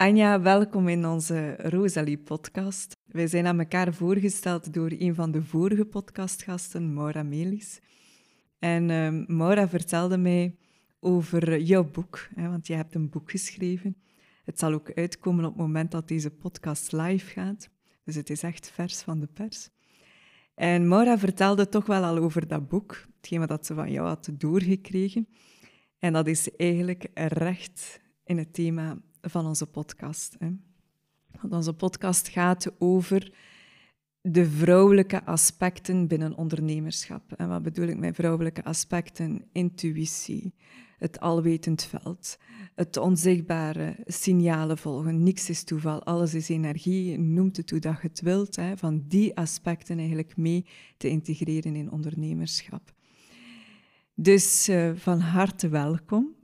Anja, welkom in onze Rosalie-podcast. Wij zijn aan elkaar voorgesteld door een van de vorige podcastgasten, Maura Melis. En uh, Maura vertelde mij over jouw boek, hè, want je hebt een boek geschreven. Het zal ook uitkomen op het moment dat deze podcast live gaat. Dus het is echt vers van de pers. En Maura vertelde toch wel al over dat boek, hetgeen wat ze van jou had doorgekregen. En dat is eigenlijk recht in het thema van onze podcast. Hè. Want onze podcast gaat over de vrouwelijke aspecten binnen ondernemerschap. En wat bedoel ik met vrouwelijke aspecten? Intuïtie, het alwetend veld, het onzichtbare, signalen volgen. Niks is toeval, alles is energie. Noemt het hoe dat je het wilt. Hè, van die aspecten eigenlijk mee te integreren in ondernemerschap. Dus uh, van harte welkom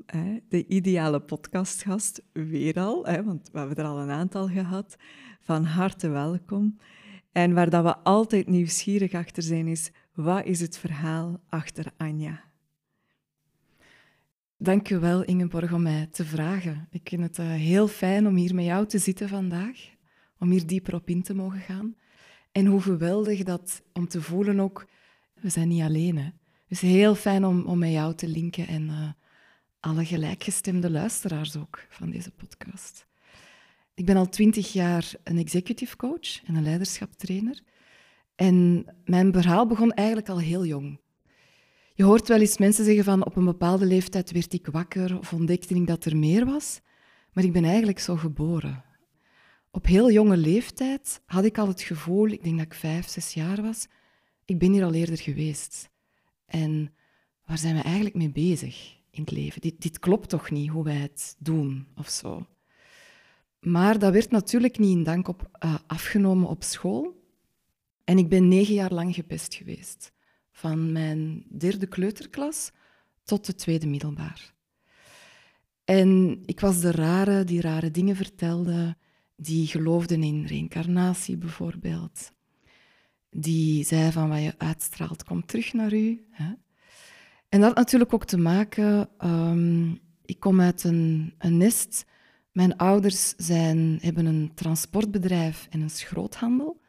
de ideale podcastgast, weer al, hè, want we hebben er al een aantal gehad. Van harte welkom. En waar dat we altijd nieuwsgierig achter zijn, is wat is het verhaal achter Anja? Dank je wel, Ingeborg, om mij te vragen. Ik vind het uh, heel fijn om hier met jou te zitten vandaag, om hier dieper op in te mogen gaan. En hoe geweldig dat om te voelen ook, we zijn niet alleen. Is heel fijn om, om met jou te linken en uh, alle gelijkgestemde luisteraars ook van deze podcast. Ik ben al twintig jaar een executive coach en een leiderschaptrainer. En mijn verhaal begon eigenlijk al heel jong. Je hoort wel eens mensen zeggen van op een bepaalde leeftijd werd ik wakker of ontdekte ik dat er meer was. Maar ik ben eigenlijk zo geboren. Op heel jonge leeftijd had ik al het gevoel, ik denk dat ik vijf, zes jaar was, ik ben hier al eerder geweest. En waar zijn we eigenlijk mee bezig? In het leven. Dit, dit klopt toch niet hoe wij het doen of zo. Maar dat werd natuurlijk niet in dank op, uh, afgenomen op school. En ik ben negen jaar lang gepest geweest. Van mijn derde kleuterklas tot de tweede middelbaar. En ik was de rare die rare dingen vertelde, die geloofden in reïncarnatie bijvoorbeeld. Die zei van wat je uitstraalt komt terug naar u. Hè? En dat had natuurlijk ook te maken, um, ik kom uit een, een nest. Mijn ouders zijn, hebben een transportbedrijf en een schroothandel.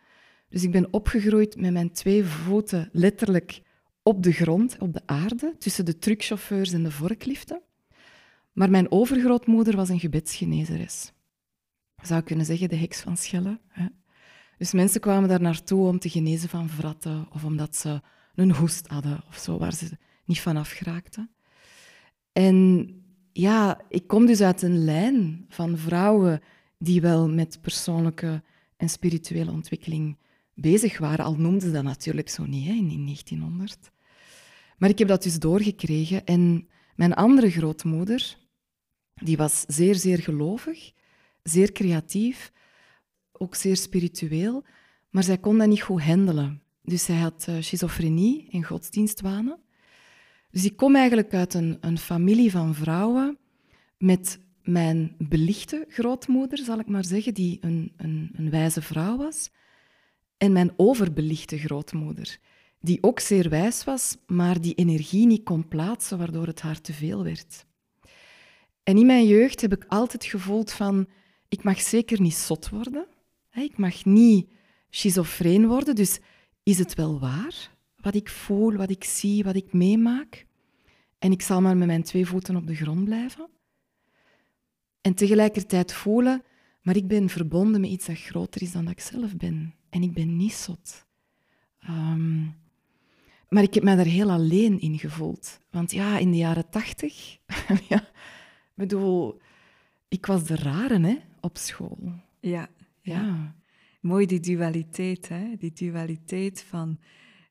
Dus ik ben opgegroeid met mijn twee voeten letterlijk op de grond, op de aarde, tussen de truckchauffeurs en de vorkliften. Maar mijn overgrootmoeder was een gebedsgenezeres. zou kunnen zeggen de heks van Schelle. Hè? Dus mensen kwamen daar naartoe om te genezen van vratten of omdat ze een hoest hadden of zo, waar ze niet vanaf geraakte. En ja, ik kom dus uit een lijn van vrouwen die wel met persoonlijke en spirituele ontwikkeling bezig waren, al noemden ze dat natuurlijk zo niet hè, in 1900. Maar ik heb dat dus doorgekregen en mijn andere grootmoeder, die was zeer, zeer gelovig, zeer creatief, ook zeer spiritueel, maar zij kon dat niet goed handelen. Dus zij had uh, schizofrenie en godsdienstwanen. Dus ik kom eigenlijk uit een, een familie van vrouwen met mijn belichte grootmoeder, zal ik maar zeggen, die een, een, een wijze vrouw was, en mijn overbelichte grootmoeder, die ook zeer wijs was, maar die energie niet kon plaatsen, waardoor het haar te veel werd. En in mijn jeugd heb ik altijd gevoeld van, ik mag zeker niet zot worden, ik mag niet schizofreen worden, dus is het wel waar? Wat ik voel, wat ik zie, wat ik meemaak. En ik zal maar met mijn twee voeten op de grond blijven. En tegelijkertijd voelen, maar ik ben verbonden met iets dat groter is dan dat ik zelf ben. En ik ben niet zot. Ehm, maar ik heb mij daar heel alleen in gevoeld. Want ja, in de jaren tachtig, ja, bedoel, ik was de rare hè, op school. Ja, ja. ja. Mooi die dualiteit, hè? die dualiteit van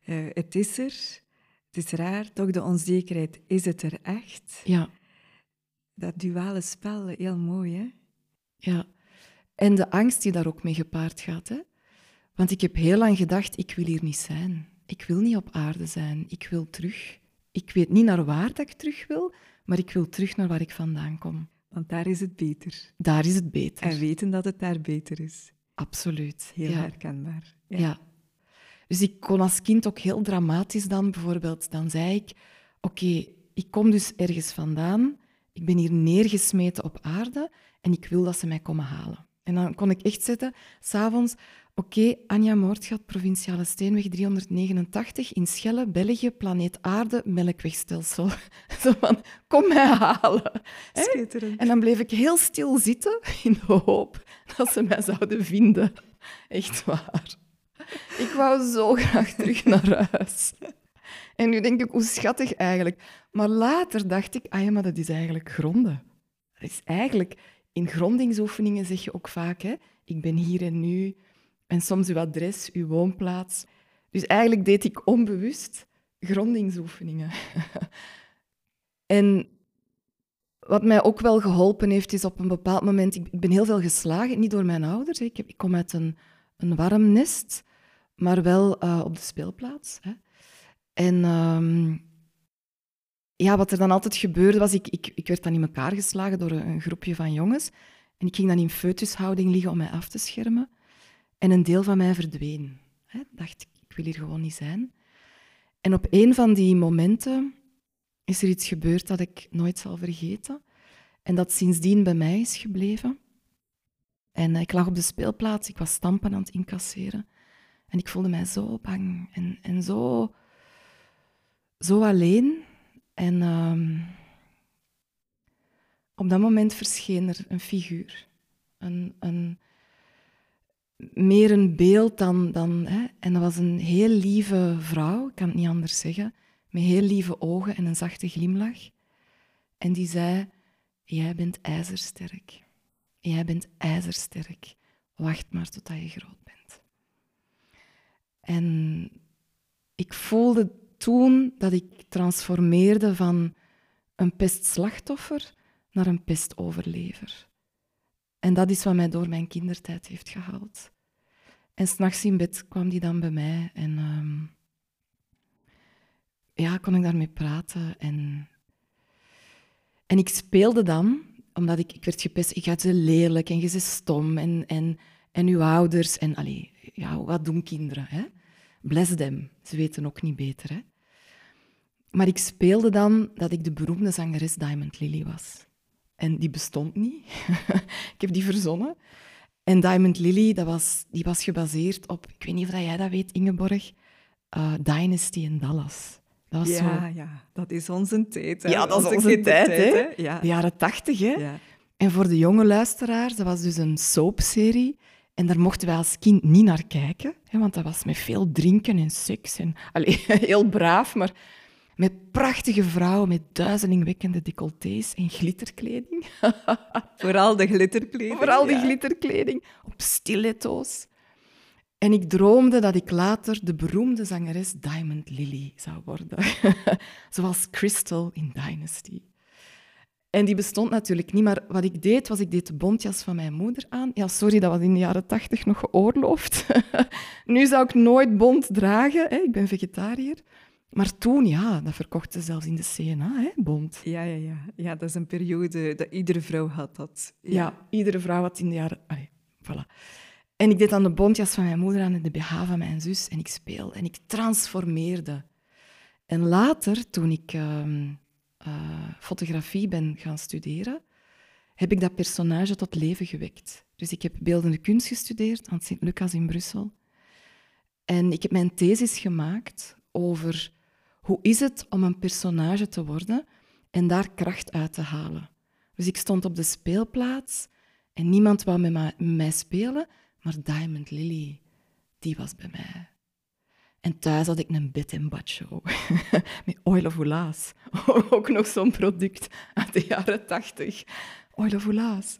uh, het is er, het is raar, toch de onzekerheid, is het er echt? Ja. Dat duale spel, heel mooi, hè? Ja. En de angst die daar ook mee gepaard gaat, hè? Want ik heb heel lang gedacht, ik wil hier niet zijn. Ik wil niet op aarde zijn. Ik wil terug. Ik weet niet naar waar dat ik terug wil, maar ik wil terug naar waar ik vandaan kom. Want daar is het beter. Daar is het beter. En weten dat het daar beter is. Absoluut. Heel herkenbaar. ja. Dus ik kon als kind ook heel dramatisch dan bijvoorbeeld, dan zei ik, oké, ik kom dus ergens vandaan Ik ben hier neergesmeten op aarde en ik wil dat ze mij komen halen. En dan kon ik echt zetten, s'avonds, oké, Anja Moordgat, Provinciale Steenweg 389, in Schelle, België, planeet aarde, melkwegstelsel. Zo van, kom mij halen. Schitterend. En dan bleef ik heel stil zitten, in de hoop dat ze mij zouden vinden. Echt waar. Ik wou zo graag terug naar huis. En nu denk ik, hoe schattig eigenlijk. Maar later dacht ik, ah ja, maar dat is eigenlijk gronden. Dat is eigenlijk, in grondingsoefeningen zeg je ook vaak, hè, ik ben hier en nu. En soms uw adres, uw woonplaats. Dus eigenlijk deed ik onbewust grondingsoefeningen. en wat mij ook wel geholpen heeft, is op een bepaald moment... Ik ben heel veel geslagen, niet door mijn ouders. Ik, kom uit een, een warm nest, maar wel uh, op de speelplaats. Hè. En um, ja, wat er dan altijd gebeurde, was ik, ik, ik werd dan in elkaar geslagen door een, groepje van jongens. En ik ging dan in foetushouding liggen om mij af te schermen. En een deel van mij verdween. Hè. Dacht ik, ik wil hier gewoon niet zijn. En op een van die momenten is er iets gebeurd dat ik nooit zal vergeten. En dat sindsdien bij mij is gebleven. En ik lag op de speelplaats, ik was stampen aan het incasseren. En ik voelde mij zo bang en, en zo zo alleen. En um, op dat moment verscheen er een figuur. Een, een, meer een beeld dan... dan hè? En dat was een heel lieve vrouw, ik kan het niet anders zeggen, met heel lieve ogen en een zachte glimlach. En die zei, jij bent ijzersterk. Jij bent ijzersterk. Wacht maar totdat je groot. En ik voelde toen dat ik transformeerde van een pestslachtoffer naar een pestoverlever. En dat is wat mij door mijn kindertijd heeft gehaald. En s'nachts in bed kwam die dan bij mij en um, ja, kon ik daarmee praten. En, en ik speelde dan, omdat ik, ik werd gepest, ik had ze lelijk en je ze stom en, en, en uw ouders. En allee, ja, wat doen kinderen? Hè? Bless them, ze weten ook niet beter. Hè? Maar ik speelde dan dat ik de beroemde zangeres Diamond Lily was. En die bestond niet. ik heb die verzonnen. En Diamond Lily, dat was, die was gebaseerd op, ik weet niet of jij dat weet, Ingeborg, uh, Dynasty in Dallas. Dat was ja, zo... ja, dat is onze tijd. Hè? Ja, dat is onze, tijd, hè? Ja. De jaren tachtig, hè? Ja. En voor de jonge luisteraars, dat was dus een soapserie. En daar mochten wij als kind niet naar kijken, hè, want dat was met veel drinken en seks. En, allez, heel braaf, maar met prachtige vrouwen met duizelingwekkende decolletés en glitterkleding. Vooral de glitterkleding. Vooral de glitterkleding. Op stiletto's. En ik droomde dat ik later de beroemde zangeres Diamond Lily zou worden. Zoals Crystal in Dynasty. En die bestond natuurlijk niet, maar wat ik deed, was ik deed de bontjas van mijn moeder aan. Ja, sorry, dat was in de jaren tachtig nog geoorloofd. nu zou ik nooit bont dragen, hè? ik ben vegetariër. Maar toen, ja, dat verkochten ze zelfs in de CNA, hè, bond. Ja, ja, ja. ja, dat is een periode dat iedere vrouw had dat. Ja, iedere vrouw had in de jaren... Allee, voilà. En ik deed dan de bondjas van mijn moeder aan en de BH van mijn zus. En ik speelde en ik transformeerde. En later, toen ik uh, uh, fotografie ben gaan studeren, heb ik dat personage tot leven gewekt. Dus ik heb beeldende kunst gestudeerd aan Sint-Lucas in Brussel. En ik heb mijn thesis gemaakt over hoe is het om een personage te worden en daar kracht uit te halen? Dus ik stond op de speelplaats en niemand wou met mij, spelen, maar Diamond Lily, die was bij mij. En thuis had ik een bed en bad show met Oil of Oulaas. Ook nog zo'n product uit de jaren tachtig. Oil of.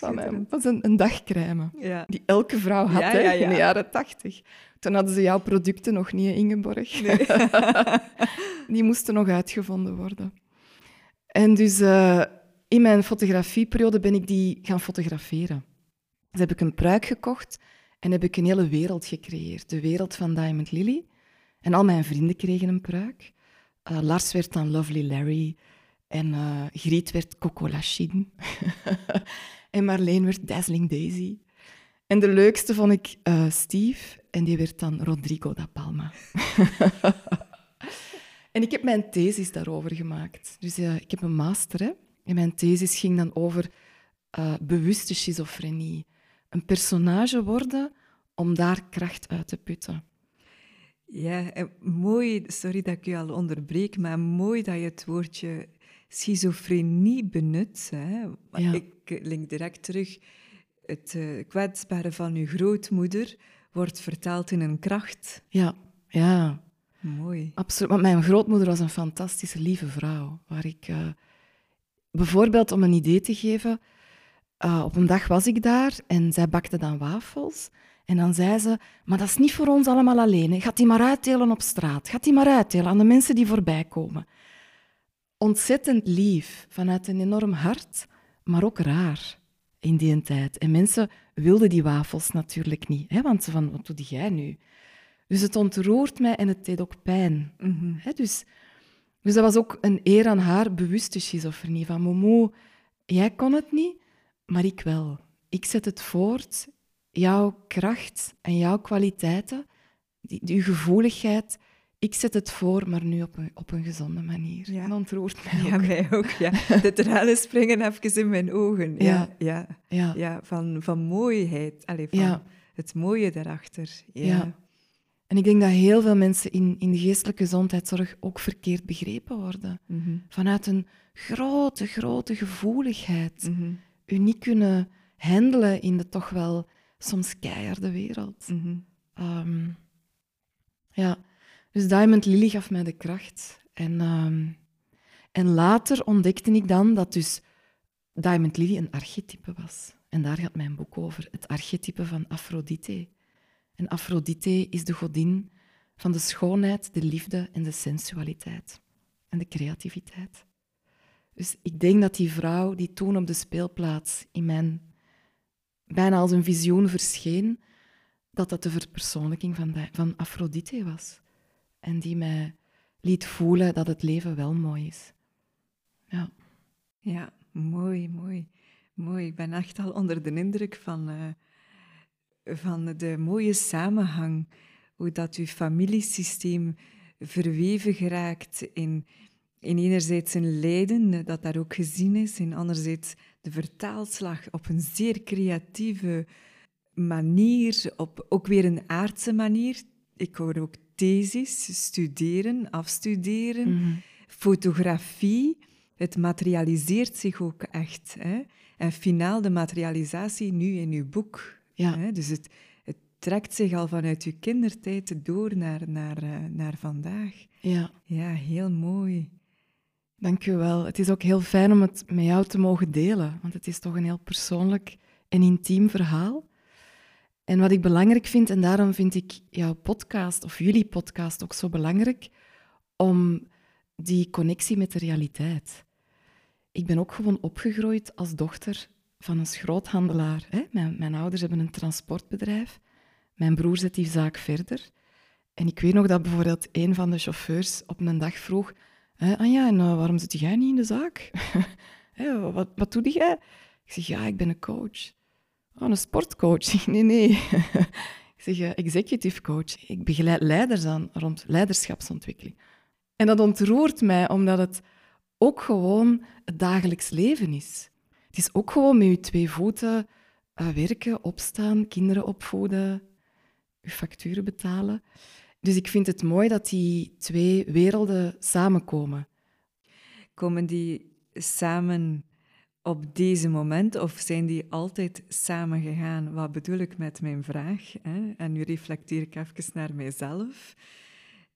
Dat was een, een dagcrème ja. die elke vrouw had ja, ja, in de jaren tachtig. Toen hadden ze jouw producten nog niet, Ingeborg. Nee. die moesten nog uitgevonden worden. En dus uh, in mijn fotografieperiode ben ik die gaan fotograferen. Dus heb ik een pruik gekocht en heb ik een hele wereld gecreëerd. De wereld van Diamond Lily. En al mijn vrienden kregen een pruik. Uh, Lars werd dan Lovely Larry. En uh, Griet werd Coco Lachine. en Marleen werd Dazzling Daisy. En de leukste vond ik uh, Steve. En die werd dan Rodrigo da Palma. En ik heb mijn thesis daarover gemaakt. Dus ik heb een master. En mijn thesis ging dan over bewuste schizofrenie. Een personage worden om daar kracht uit te putten. Ja, mooi, sorry dat ik u al onderbreek, maar mooi dat je het woordje schizofrenie benut. Hè? Ja. Ik link direct terug. Het uh, kwetsbare van uw grootmoeder wordt vertaald in een kracht. Ja, ja. Mooi. Absoluut. Want mijn grootmoeder was een fantastische, lieve vrouw. Waar ik, uh, bijvoorbeeld om een idee te geven, uh, op een dag was ik daar en zij bakte dan wafels. En dan zei ze, maar dat is niet voor ons allemaal alleen. Gaat die maar uitdelen op straat. Gaat die maar uitdelen aan de mensen die voorbij komen. Ontzettend lief, vanuit een enorm hart, maar ook raar in die tijd. En mensen wilden die wafels natuurlijk niet, hè, want ze van, wat doe jij nu? Dus het ontroert mij en het deed ook pijn. Mhm. hè, dus, dus dat was ook een eer aan haar bewuste schizofrenie. Van Momo, jij kon het niet, maar ik wel. Ik zet het voort, jouw kracht en jouw kwaliteiten, die, die gevoeligheid, ik zet het voor, maar nu op een, op een gezonde manier. Ja. En ontroert mij ook. Ja, mij ook. Ja. De tranen springen even in mijn ogen. Ja, ja. ja. ja. van, van mooiheid. Allee, van het mooie daarachter. Ja. En ik denk dat heel veel mensen in, in de geestelijke gezondheidszorg ook verkeerd begrepen worden. Mhm. Vanuit een grote, grote gevoeligheid. Mm U niet kunnen handelen in de toch wel soms keiharde wereld. Mhm. Ehm, ja, dus Diamond Lily gaf mij de kracht. En, ehm, en later ontdekte ik dan dat dus Diamond Lily een archetype was. En daar gaat mijn boek over, het archetype van Aphrodite. En Aphrodite is de godin van de schoonheid, de liefde en de sensualiteit. En de creativiteit. Dus ik denk dat die vrouw die toen op de speelplaats in mijn bijna als een visioen verscheen, dat dat de verpersoonlijking van, van Aphrodite was. En die mij liet voelen dat het leven wel mooi is. Ja. Ja, mooi, mooi. Mooi. Ik ben echt al onder de indruk van, uh, van de mooie samenhang. Hoe dat uw familiesysteem verweven geraakt in, in enerzijds een lijden, dat daar ook gezien is, en anderzijds de vertaalslag op een zeer creatieve manier, op ook weer een aardse manier. Ik hoor ook thesis, studeren, afstuderen, Mhm. fotografie. Het materialiseert zich ook echt. Hè? En finaal de materialisatie nu in uw boek. Ja. Hè? Dus het, het trekt zich al vanuit uw kindertijd door naar, naar, eh, naar vandaag. ja, Ja, heel mooi. Dank wel. Het is ook heel fijn om het met jou te mogen delen, want het is toch een heel persoonlijk en intiem verhaal. En wat ik belangrijk vind, en daarom vind ik jouw podcast of jullie podcast ook zo belangrijk, om die connectie met de realiteit. Ik ben ook gewoon opgegroeid als dochter van een groothandelaar. Hè? Mijn, mijn ouders hebben een transportbedrijf. Mijn broer zet die zaak verder. En ik weet nog dat bijvoorbeeld een van de chauffeurs op een dag vroeg... "Hè, Anja, en eh, waarom zit jij niet in de zaak? Wat, wat doe jij? Ik zeg, ja, ik ben een coach. Oh, een sportcoach? Nee, nee. ik zeg, eh, executive coach. Ik begeleid leiders aan rond leiderschapsontwikkeling. En dat ontroert mij, omdat het ook gewoon het dagelijks leven is. Het is ook gewoon met je twee voeten eh, werken, opstaan, kinderen opvoeden, je facturen betalen. Dus ik vind het mooi dat die twee werelden samenkomen. Komen die samen op deze moment of zijn die altijd samen gegaan? Wat bedoel ik met mijn vraag? Hè? En nu reflecteer ik even naar mijzelf.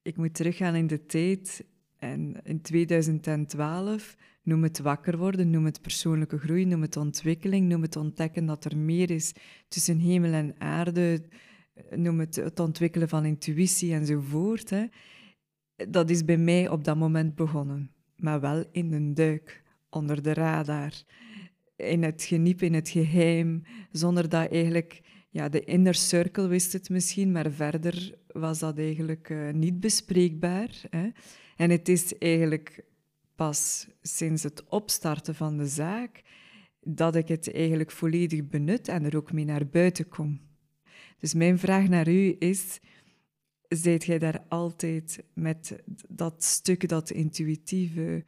Ik moet teruggaan in de tijd en in 2012 noem het wakker worden, noem het persoonlijke groei, noem het ontwikkeling, noem het ontdekken dat er meer is tussen hemel en aarde, noem het het ontwikkelen van intuïtie enzovoort. Hè. Dat is bij mij op dat moment begonnen, maar wel in een duik, onder de radar, in het geniep, in het geheim, zonder dat eigenlijk, ja, de inner circle wist het misschien, maar verder was dat eigenlijk uh, niet bespreekbaar. Hè. En het is eigenlijk pas sinds het opstarten van de zaak dat ik het eigenlijk volledig benut en er ook mee naar buiten kom. Dus mijn vraag naar u is: zijt jij daar altijd met dat stuk, dat intuïtieve,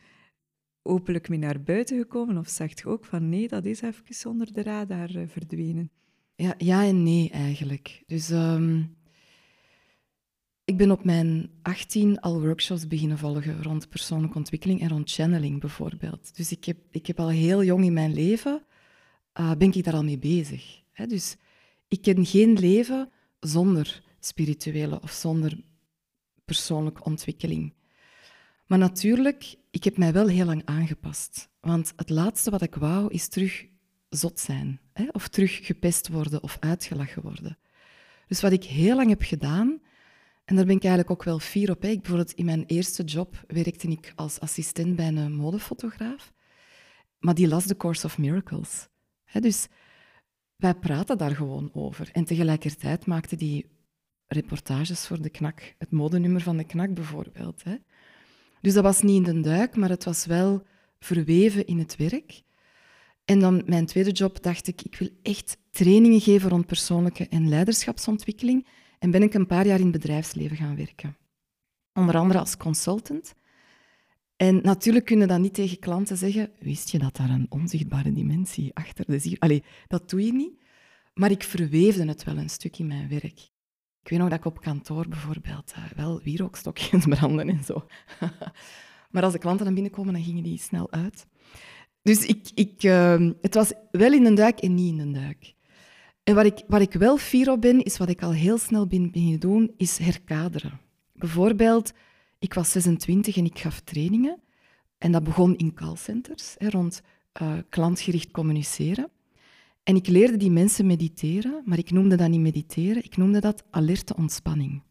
openlijk mee naar buiten gekomen? Of zegt je ook van nee, dat is even onder de radar eh, verdwenen? Ja, ja en nee eigenlijk. Dus ehm, ik ben op mijn 18 al workshops beginnen volgen rond persoonlijke ontwikkeling en rond channeling bijvoorbeeld. Dus ik heb, ik heb al heel jong in mijn leven, uh, ben ik daar al mee bezig. Hè? Dus ik ken geen leven zonder spirituele of zonder persoonlijke ontwikkeling. Maar natuurlijk, ik heb mij wel heel lang aangepast. Want het laatste wat ik wou, is terug zot zijn. Hè? Of terug gepest worden of uitgelachen worden. Dus wat ik heel lang heb gedaan, en daar ben ik eigenlijk ook wel fier op. Ik, bijvoorbeeld in mijn eerste job werkte ik als assistent bij een modefotograaf. Maar die las The Course of Miracles. Hè, dus wij praten daar gewoon over. En tegelijkertijd maakte die reportages voor de knak, het modenummer van de knak bijvoorbeeld. Hè. Dus dat was niet in de duik, maar het was wel verweven in het werk. En dan mijn tweede job dacht ik, ik wil echt trainingen geven rond persoonlijke en leiderschapsontwikkeling. En ben ik een paar jaar in het bedrijfsleven gaan werken. Onder andere als consultant. En natuurlijk kunnen dan niet tegen klanten zeggen, wist je dat daar een onzichtbare dimensie achter de ziel... Allee, dat doe je niet. Maar ik verweefde het wel een stuk in mijn werk. Ik weet nog dat ik op kantoor bijvoorbeeld uh, wel wierookstokjes branden en zo. maar als de klanten dan binnenkomen, dan gingen die snel uit. Dus ik, ik, uh, het was wel in een duik en niet in een duik. En wat ik, wat ik wel fier op ben, is wat ik al heel snel ben beginnen doen, is herkaderen. Bijvoorbeeld, ik was 26 en ik gaf trainingen. En dat begon in callcenters, hè, rond uh, klantgericht communiceren. En ik leerde die mensen mediteren, maar ik noemde dat niet mediteren, ik noemde dat alerte ontspanning.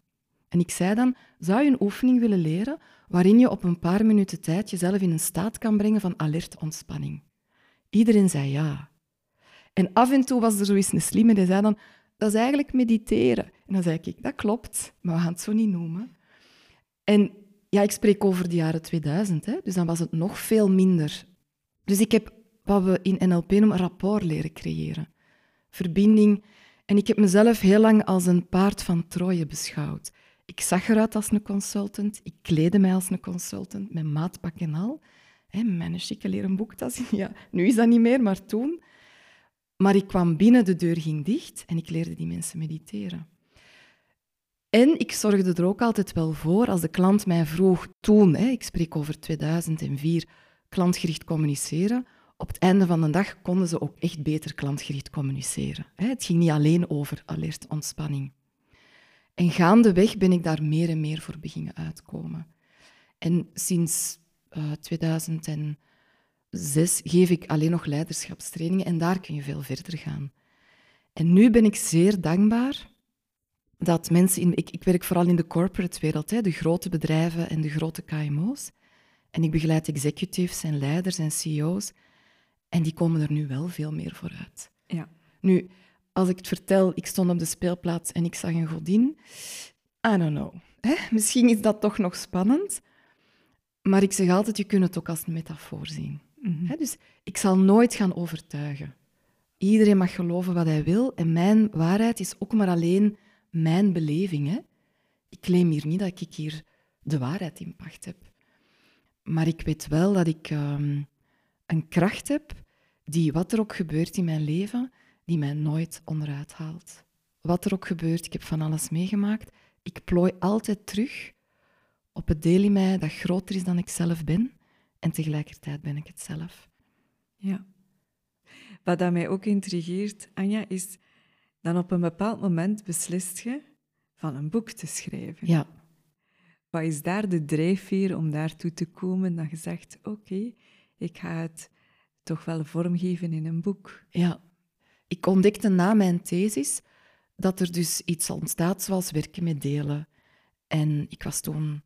En ik zei dan, zou je een oefening willen leren waarin je op een paar minuten tijd jezelf in een staat kan brengen van alerte ontspanning? Iedereen zei ja. En af en toe was er zoiets een slimme die zei dan, dat is eigenlijk mediteren. En dan zei ik, dat klopt, maar we gaan het zo niet noemen. En ja, ik spreek over de jaren 2000, hè, dus dan was het nog veel minder. Dus ik heb wat we in NLP noemen rapport leren creëren. Verbinding. En ik heb mezelf heel lang als een paard van Troje beschouwd. Ik zag eruit als een consultant, ik kleedde mij als een consultant, met maatpak en al. Hè, mijn chique leren boektas. Ja, nu is dat niet meer, maar toen. Maar ik kwam binnen, de deur ging dicht en ik leerde die mensen mediteren. En ik zorgde er ook altijd wel voor, als de klant mij vroeg toen, hè, ik spreek over 2004, klantgericht communiceren, op het einde van de dag konden ze ook echt beter klantgericht communiceren. Het ging niet alleen over alert ontspanning. En gaandeweg ben ik daar meer en meer voor beginnen uitkomen. En sinds uh, eh, 2000 zes geef ik alleen nog leiderschapstrainingen en daar kun je veel verder gaan. En nu ben ik zeer dankbaar dat mensen in. Ik, ik werk vooral in de corporate wereld, hè, de grote bedrijven en de grote KMO's. En ik begeleid executives en leiders en CEO's. En die komen er nu wel veel meer vooruit. Ja. Nu, als ik het vertel, ik stond op de speelplaats en ik zag een godin. I don't know. Hè? Misschien is dat toch nog spannend. Maar ik zeg altijd, je kunt het ook als een metafoor zien. Mhm. dus ik zal nooit gaan overtuigen. Iedereen mag geloven wat hij wil en mijn waarheid is ook maar alleen mijn beleving. Hè? Ik claim hier niet dat ik hier de waarheid in pacht heb. Maar ik weet wel dat ik ehm, een kracht heb die, wat er ook gebeurt in mijn leven, die mij nooit onderuit haalt. Wat er ook gebeurt, ik heb van alles meegemaakt. Ik plooi altijd terug op het deel in mij dat groter is dan ik zelf ben en tegelijkertijd ben ik het zelf. Ja. Wat dat mij ook intrigeert, Anja, is dan op een bepaald moment beslist je van een boek te schrijven. Ja. Wat is daar de drijfveer om daartoe te komen dat je zegt, oké, ik ga het toch wel vormgeven in een boek? Ja. Ik ontdekte na mijn thesis dat er dus iets ontstaat zoals werken met delen. En ik was toen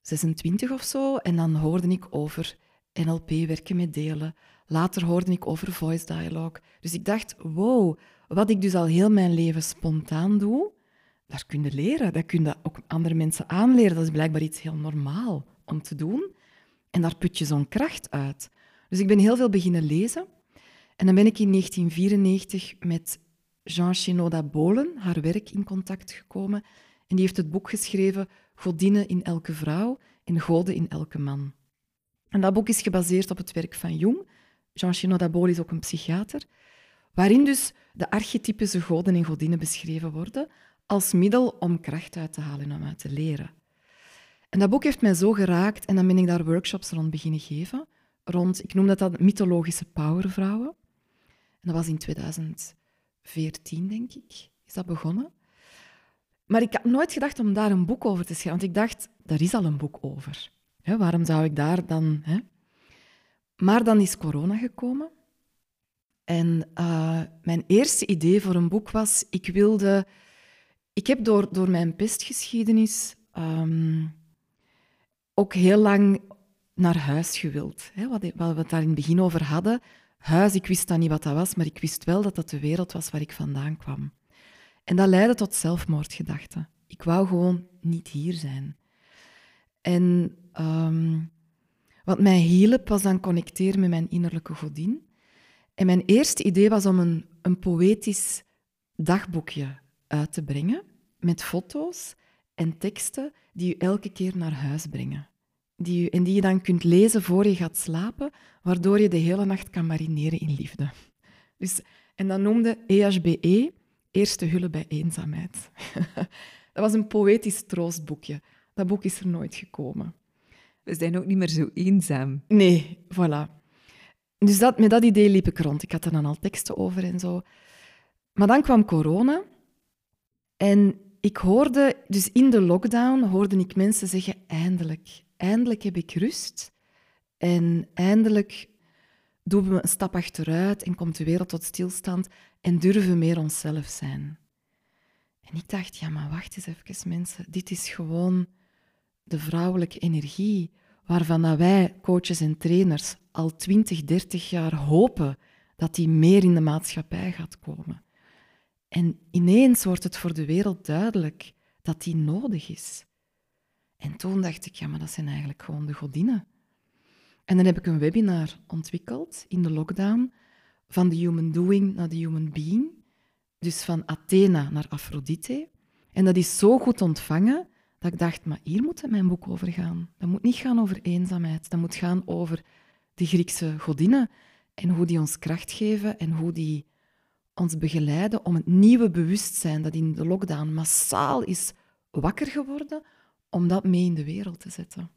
26 of zo. En dan hoorde ik over NLP, werken met delen. Later hoorde ik over voice dialogue. Dus ik dacht, wow, wat ik dus al heel mijn leven spontaan doe, daar kun je leren. Dat kun je ook andere mensen aanleren. Dat is blijkbaar iets heel normaal om te doen. En daar put je zo'n kracht uit. Dus ik ben heel veel beginnen lezen. En dan ben ik in 1994 met Jean Shinoda Bolen, haar werk, in contact gekomen. En die heeft het boek geschreven Godinnen in elke vrouw en goden in elke man. En dat boek is gebaseerd op het werk van Jung. Jean Chinot Dabol is ook een psychiater. Waarin dus de archetypische goden en godinnen beschreven worden als middel om kracht uit te halen en om uit te leren. En dat boek heeft mij zo geraakt en dan ben ik daar workshops rond beginnen geven. Rond, ik noem dat dan mythologische powervrouwen. En dat was in 2014, denk ik, is dat begonnen. Maar ik had nooit gedacht om daar een boek over te schrijven, want ik dacht, daar is al een boek over. waarom zou ik daar dan... Maar dan is corona gekomen. En uh, mijn eerste idee voor een boek was, ik wilde... Ik heb door, door mijn pestgeschiedenis um, ook heel lang naar huis gewild. Hè? Wat, wat we het daar in het begin over hadden. Huis, ik wist dan niet wat dat was, maar ik wist wel dat dat de wereld was waar ik vandaan kwam. En dat leidde tot zelfmoordgedachten. Ik wou gewoon niet hier zijn. En um, wat mij hielp, was dan connecteren met mijn innerlijke godin. En mijn eerste idee was om een, een poëtisch dagboekje uit te brengen met foto's en teksten die u elke keer naar huis brengen. Die u, en die je dan kunt lezen voor je gaat slapen, waardoor je de hele nacht kan marineren in liefde. Dus, en dat noemde EHBE Eerste Hullen bij Eenzaamheid. dat was een poëtisch troostboekje. Dat boek is er nooit gekomen. We zijn ook niet meer zo eenzaam. Nee, voilà. Dus dat, met dat idee liep ik rond. Ik had er dan al teksten over en zo. Maar dan kwam corona. En ik hoorde, dus in de lockdown, hoorde ik mensen zeggen: eindelijk, eindelijk heb ik rust. En eindelijk doen we een stap achteruit en komt de wereld tot stilstand en durven meer onszelf zijn. En ik dacht, ja, maar wacht eens even, mensen. Dit is gewoon de vrouwelijke energie waarvan wij, coaches en trainers, al 20, 30 jaar hopen dat die meer in de maatschappij gaat komen. En ineens wordt het voor de wereld duidelijk dat die nodig is. En toen dacht ik, ja, maar dat zijn eigenlijk gewoon de godinnen. En dan heb ik een webinar ontwikkeld in de lockdown van de human doing naar de human being. Dus van Athena naar Aphrodite. En dat is zo goed ontvangen dat ik dacht, maar hier moet mijn boek over gaan. Dat moet niet gaan over eenzaamheid. Dat moet gaan over de Griekse godinnen en hoe die ons kracht geven en hoe die ons begeleiden om het nieuwe bewustzijn dat in de lockdown massaal is wakker geworden, om dat mee in de wereld te zetten.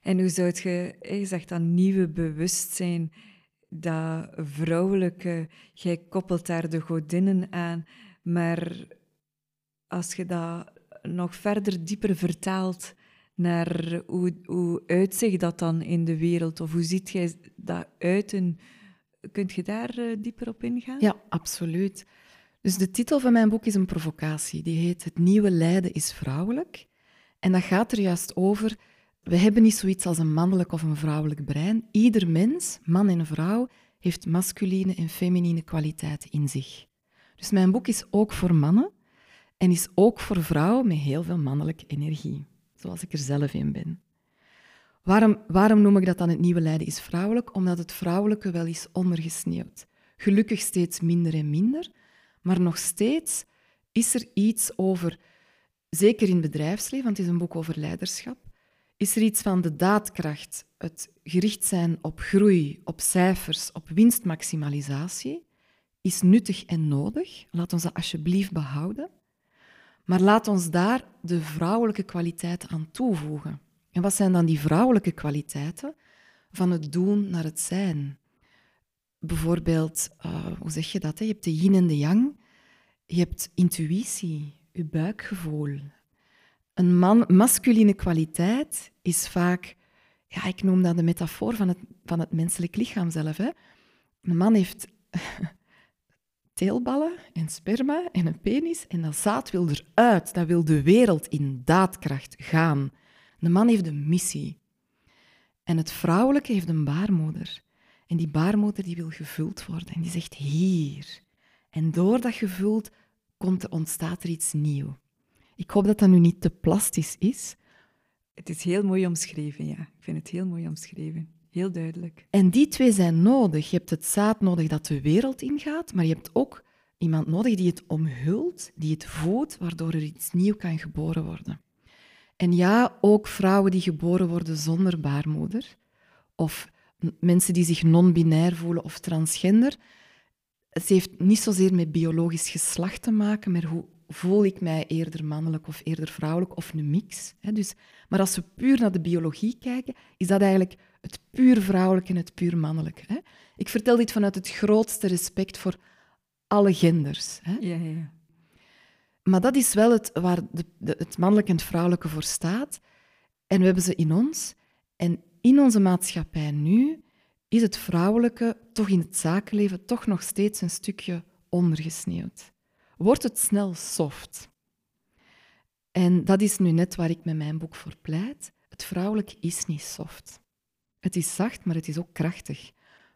En hoe zou je, je zegt dat nieuwe bewustzijn, dat vrouwelijke, jij koppelt daar de godinnen aan, maar als je dat nog verder dieper vertaalt naar hoe, hoe uitzicht dat dan in de wereld? Of hoe ziet jij dat uiten? Kunt je daar uh, dieper op ingaan? Ja, absoluut. Dus de titel van mijn boek is een provocatie. Die heet Het nieuwe lijden is vrouwelijk. En dat gaat er juist over, we hebben niet zoiets als een mannelijk of een vrouwelijk brein. Ieder mens, man en vrouw, heeft masculine en feminine kwaliteiten in zich. Dus mijn boek is ook voor mannen, en is ook voor vrouwen met heel veel mannelijke energie, zoals ik er zelf in ben. Waarom, waarom noem ik dat dan het nieuwe lijden is vrouwelijk? Omdat het vrouwelijke wel is ondergesneeuwd. Gelukkig steeds minder en minder, maar nog steeds is er iets over, zeker in het bedrijfsleven, want het is een boek over leiderschap, is er iets van de daadkracht, het gericht zijn op groei, op cijfers, op winstmaximalisatie, is nuttig en nodig. Laat ons dat alsjeblieft behouden. Maar laat ons daar de vrouwelijke kwaliteiten aan toevoegen. En wat zijn dan die vrouwelijke kwaliteiten? Van het doen naar het zijn. Bijvoorbeeld, uh, hoe zeg je dat? Hè? Je hebt de yin en de yang. Je hebt intuïtie, je buikgevoel. Een man, masculine kwaliteit is vaak, ja, ik noem dat de metafoor van het, van het menselijk lichaam zelf. Hè? Een man heeft teelballen en sperma en een penis en dat zaad wil eruit. Dat wil de wereld in daadkracht gaan. De man heeft een missie. En het vrouwelijke heeft een baarmoeder. En die baarmoeder die wil gevuld worden en die zegt hier. En door dat gevuld komt, ontstaat er iets nieuws. Ik hoop dat dat nu niet te plastisch is. Het is heel mooi omschreven, ja. Ik vind het heel mooi omschreven. Heel duidelijk. En die twee zijn nodig. Je hebt het zaad nodig dat de wereld ingaat, maar je hebt ook iemand nodig die het omhult, die het voedt, waardoor er iets nieuw kan geboren worden. En ja, ook vrouwen die geboren worden zonder baarmoeder, of mensen die zich non-binair voelen of transgender. Het heeft niet zozeer met biologisch geslacht te maken, maar hoe voel ik mij eerder mannelijk of eerder vrouwelijk of een mix. Dus, maar als we puur naar de biologie kijken, is dat eigenlijk het puur vrouwelijke en het puur mannelijke. Ik vertel dit vanuit het grootste respect voor alle genders. Ja, ja. Maar dat is wel het, waar de, de, het mannelijke en het vrouwelijke voor staat. En we hebben ze in ons. En in onze maatschappij nu is het vrouwelijke, toch in het zakenleven, toch nog steeds een stukje ondergesneeuwd. Wordt het snel soft? En dat is nu net waar ik met mijn boek voor pleit. Het vrouwelijk is niet soft. Het is zacht, maar het is ook krachtig.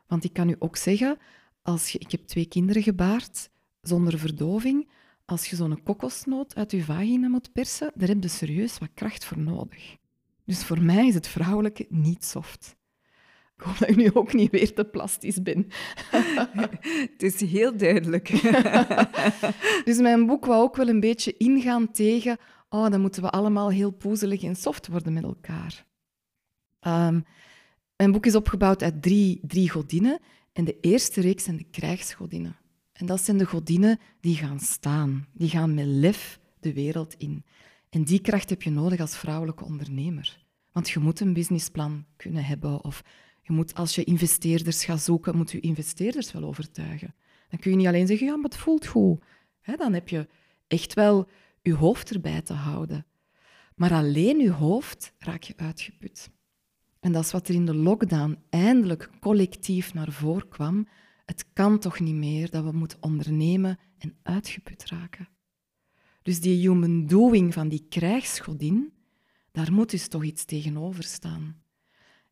Want ik kan u ook zeggen, als je, ik heb twee kinderen gebaard zonder verdoving. Als je zo'n kokosnoot uit je vagina moet persen, daar heb je serieus wat kracht voor nodig. Dus voor mij is het vrouwelijke niet soft. Ik hoop dat ik nu ook niet weer te plastisch ben. het is heel duidelijk. dus mijn boek wou ook wel een beetje ingaan tegen... Oh, dan moeten we allemaal heel poezelig en soft worden met elkaar. Um, mijn boek is opgebouwd uit drie, drie godinnen. En de eerste reeks zijn de krijgsgodinnen. En dat zijn de godinnen die gaan staan. Die gaan met lef de wereld in. En die kracht heb je nodig als vrouwelijke ondernemer. Want je moet een businessplan kunnen hebben. Of je moet, als je investeerders gaat zoeken, moet je investeerders wel overtuigen. Dan kun je niet alleen zeggen, ja, maar het voelt goed. dan heb je echt wel je hoofd erbij te houden. Maar alleen je hoofd raak je uitgeput. En dat is wat er in de lockdown eindelijk collectief naar voren kwam. Het kan toch niet meer dat we moeten ondernemen en uitgeput raken. Dus die human doing van die krijgsgodin, daar moet dus toch iets tegenover staan.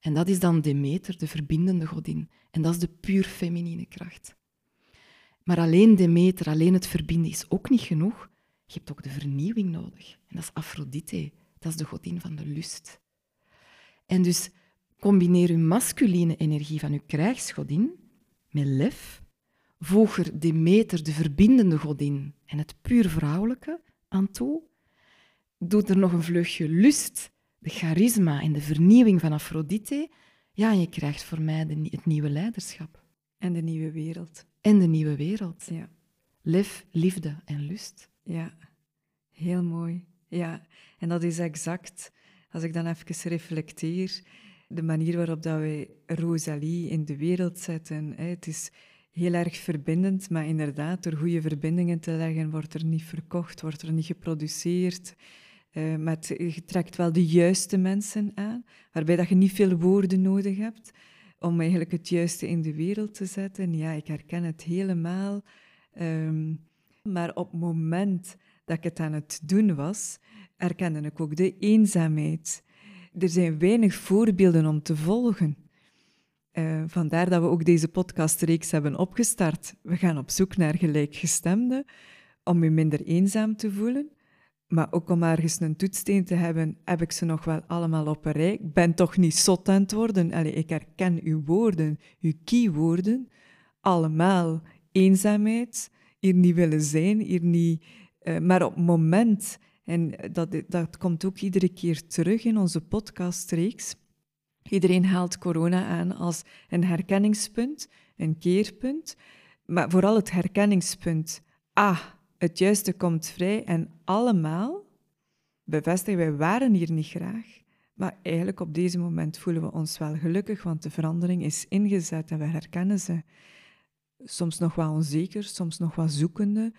En dat is dan Demeter, de verbindende godin. En dat is de puur feminine kracht. Maar alleen Demeter, alleen het verbinden is ook niet genoeg. Je hebt ook de vernieuwing nodig. En dat is Aphrodite, dat is de godin van de lust. En dus combineer uw masculine energie van uw krijgsgodin met lef, voeg er Demeter, de verbindende godin, en het puur vrouwelijke aan toe. Doe er nog een vleugje lust, de charisma en de vernieuwing van Aphrodite. Ja, en je krijgt voor mij de, het nieuwe leiderschap. En de nieuwe wereld. En de nieuwe wereld. Ja. Lef, liefde en lust. Ja, heel mooi. Ja, en dat is exact, als ik dan even reflecteer, de manier waarop dat wij Rosalie in de wereld zetten. Hè. Het is heel erg verbindend, maar inderdaad, door goede verbindingen te leggen, wordt er niet verkocht, wordt er niet geproduceerd. Uh, met, je trekt wel de juiste mensen aan, waarbij dat je niet veel woorden nodig hebt om eigenlijk het juiste in de wereld te zetten. Ja, ik herken het helemaal. Um, maar op het moment dat ik het aan het doen was, herkende ik ook de eenzaamheid er zijn weinig voorbeelden om te volgen. Uh, vandaar dat we ook deze podcastreeks hebben opgestart. We gaan op zoek naar gelijkgestemden om je minder eenzaam te voelen. Maar ook om ergens een toetssteen te hebben, heb ik ze nog wel allemaal op een rij. Ik ben toch niet zot aan het worden. Allee, ik herken uw woorden, uw keywoorden. Allemaal eenzaamheid, hier niet willen zijn, hier niet... Uh, maar op het moment en dat, dat komt ook iedere keer terug in onze podcastreeks. Iedereen haalt corona aan als een herkenningspunt, een keerpunt. Maar vooral het herkenningspunt. Ah, het juiste komt vrij en allemaal bevestigen wij waren hier niet graag. Maar eigenlijk op deze moment voelen we ons wel gelukkig, want de verandering is ingezet en we herkennen ze. Soms nog wat onzeker, soms nog wat zoekende,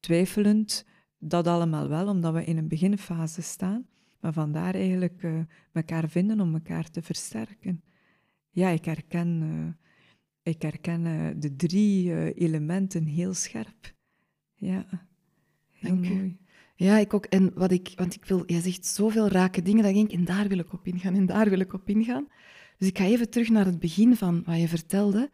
twijfelend, dat allemaal wel, omdat we in een beginfase staan. Maar vandaar eigenlijk uh, elkaar vinden om elkaar te versterken. Ja, ik herken, uh, ik herken uh, de drie elementen heel scherp. Ja, heel Dank mooi. U. Ja, ik ook. En wat ik, want ik wil, jij zegt zoveel rake dingen dat ik denk, en daar wil ik op ingaan, en daar wil ik op ingaan. Dus ik ga even terug naar het begin van wat je vertelde.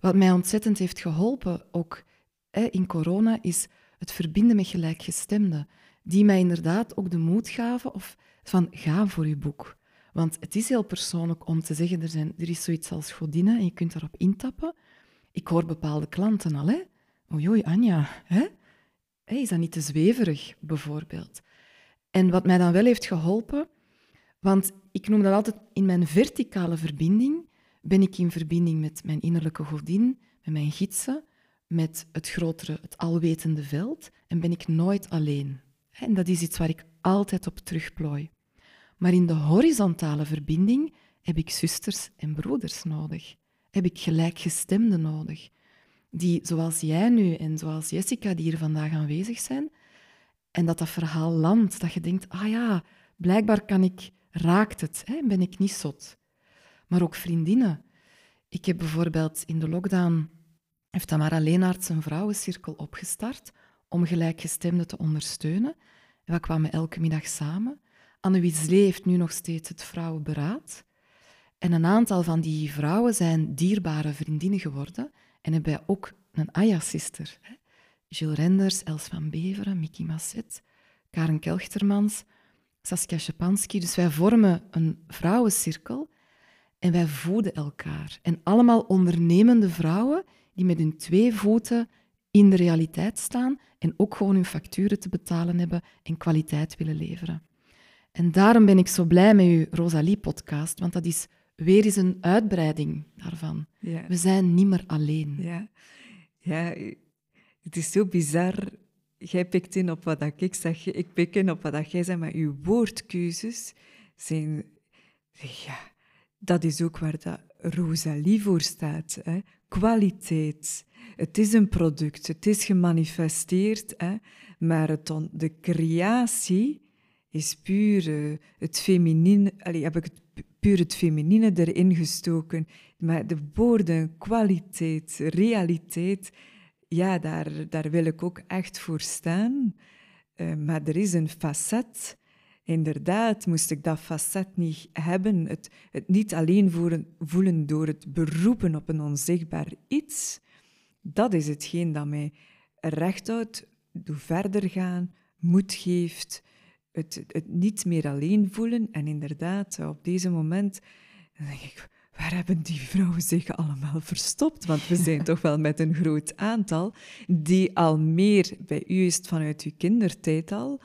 Wat mij ontzettend heeft geholpen, ook hè, in corona, is het verbinden met gelijkgestemden, die mij inderdaad ook de moed gaven of van ga voor je boek. Want het is heel persoonlijk om te zeggen, er, zijn, er is zoiets als godinnen en je kunt daarop intappen. Ik hoor bepaalde klanten al, hè, oei, Anja, hè? Is dat niet te zweverig, bijvoorbeeld? En wat mij dan wel heeft geholpen, want ik noem dat altijd in mijn verticale verbinding, ben ik in verbinding met mijn innerlijke godin, met mijn gidsen, met het grotere, het alwetende veld en ben ik nooit alleen. En dat is iets waar ik altijd op terugplooi. Maar in de horizontale verbinding heb ik zusters en broeders nodig. Heb ik gelijkgestemden nodig. Die, zoals jij nu en zoals Jessica, die hier vandaag aanwezig zijn, en dat dat verhaal landt, dat je denkt, ah ja, blijkbaar kan ik, raakt het, hè, ben ik niet zot. Maar ook vriendinnen. Ik heb bijvoorbeeld in de lockdown, heeft Tamara Leenaerts een vrouwencirkel opgestart om gelijkgestemden te ondersteunen. En we kwamen elke middag samen. Anne Wieslee heeft nu nog steeds het Vrouwenberaad. En een aantal van die vrouwen zijn dierbare vriendinnen geworden en hebben ook een Aya-sister. Gilles Renders, Els van Beveren, Mickey Masset, Karen Kelchtermans, Saskia Schepanski. Dus wij vormen een vrouwencirkel en wij voeden elkaar. En allemaal ondernemende vrouwen die met hun twee voeten in de realiteit staan en ook gewoon hun facturen te betalen hebben en kwaliteit willen leveren. En daarom ben ik zo blij met uw Rosalie-podcast, want dat is weer eens een uitbreiding daarvan. Ja. We zijn niet meer alleen. Ja. ja, het is zo bizar. Jij pikt in op wat ik zeg, ik pik in op wat jij zegt, maar uw woordkeuzes zijn... Ja, dat is ook waar dat Rosalie voor staat. Hè? Kwaliteit. Het is een product, het is gemanifesteerd, hè? maar het de creatie is puur het feminine. Allee, heb ik het, puur het feminine erin gestoken. Maar de woorden, kwaliteit, realiteit, ja, daar, daar wil ik ook echt voor staan. Uh, maar er is een facet. Inderdaad, moest ik dat facet niet hebben, het, het niet alleen voelen door het beroepen op een onzichtbaar iets, dat is hetgeen dat mij rechthoudt, doe verder gaan, moed geeft, het, het niet meer alleen voelen. En inderdaad, op deze moment denk ik, waar hebben die vrouwen zich allemaal verstopt? Want we zijn toch wel met een groot aantal die al meer, bij u is het vanuit uw kindertijd al,